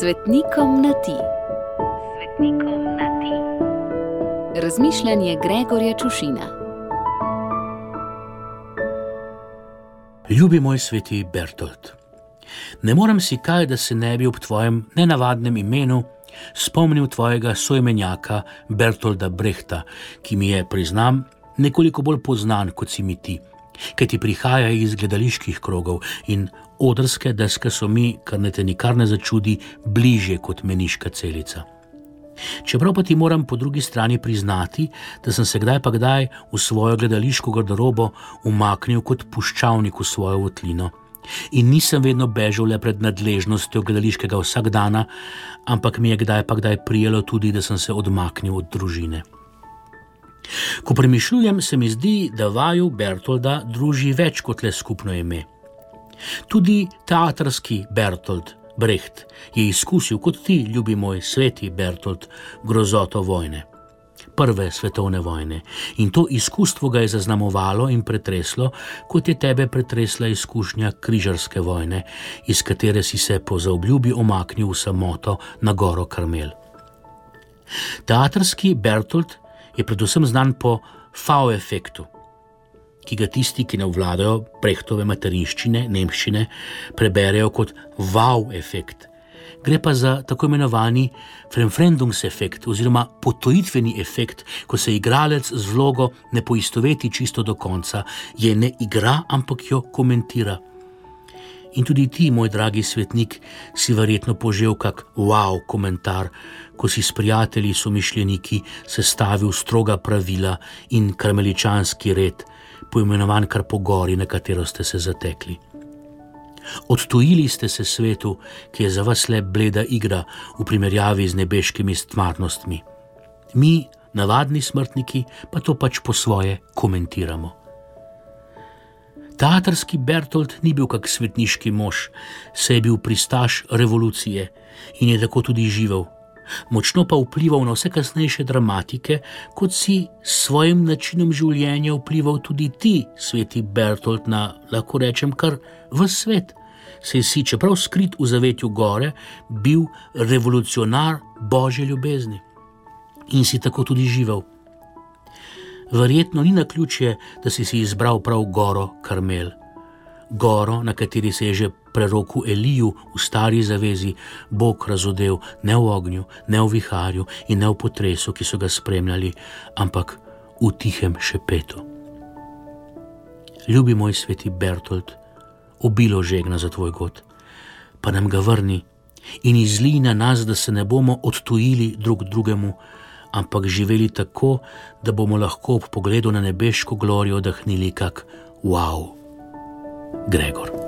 Svetnikom na ti. Svetnikom na ti. Razmišljanje Gregorja Čušina. Ljubi moj sveti Bertolt. Ne morem si kaj, da se ne bi ob tvojem nenavadnem imenu spomnil tvojega soimenjaka Bertolda Brehta, ki mi je, priznam, nekoliko bolj poznan kot si mi ti, ker ti prihaja iz gledaliških krogov in odrske deske so mi, kar ne te nikar ne začudi, bliže kot meniška celica. Čeprav pa ti moram po drugi strani priznati, da sem se kdaj pa kdaj v svojo gledališko garderobo umaknil kot puščavnik v svojo votlino. In nisem vedno bežal le pred nadležnostjo gledališkega vsakdana, ampak mi je kdaj pa kdaj prijelo tudi, da sem se odmaknil od družine. Ko premišljujem, se mi zdi, da vaju Bertolda druži več kot le skupno ime. Tudi teatrski Bertolt Brecht je izkusil kot ti, ljubi moj sveti Bertolt, grozoto vojne. Prve svetovne vojne in to izkustvo ga je zaznamovalo in pretreslo, kot je tebe pretresla izkušnja križarske vojne, iz katere si se po zaobljubi omaknil v samoto na goro Karmel. Teatrski Bertolt je predvsem znan po fau-efektu ki ga tisti, ki ne vladajo prehtove materinščine, nemščine, preberejo kot wow efekt. Gre pa za tako imenovani fremfrendungsefekt oziroma potojitveni efekt, ko se igralec z vlogo ne poistoveti čisto do konca, je ne igra, ampak jo komentira. In tudi ti, moj dragi svetnik, si verjetno požel kak wow komentar, ko si s prijatelji, somišljeniki sestavil stroga pravila in karmeličanski red poimenovan kar po gori, na katero ste se zatekli. Odtujili ste se svetu, ki je za vas le bleda igra v primerjavi z nebeškimi stvarnostmi. Mi, navadni smrtniki, pa to pač po svoje komentiramo. Teatrski Bertolt ni bil kak svetniški mož, se je bil pristaš revolucije in je tako tudi živel močno pa vplival na vse kasnejše dramatike, kot si s svojim načinom življenja vplival tudi ti, sveti Bertolt, na lahko rečem kar v svet. Se si, čeprav skrit v zavetju gore, bil revolucionar božje ljubezni in si tako tudi živel. Verjetno ni na ključje, da si si izbral prav goro Karmel goro, na kateri se je že preroku Eliju v stari zavezi Bog razodel ne v ognju, ne v viharju in ne v potresu, ki so ga spremljali, ampak v tihem šepetu. Ljubi moj sveti Bertolt, obilo žegna za tvoj god, pa nam ga vrni in izli na nas, da se ne bomo odtujili drug drugemu, ampak živeli tako, da bomo lahko ob pogledu na nebeško glorijo odahnili kak wow. Gregor.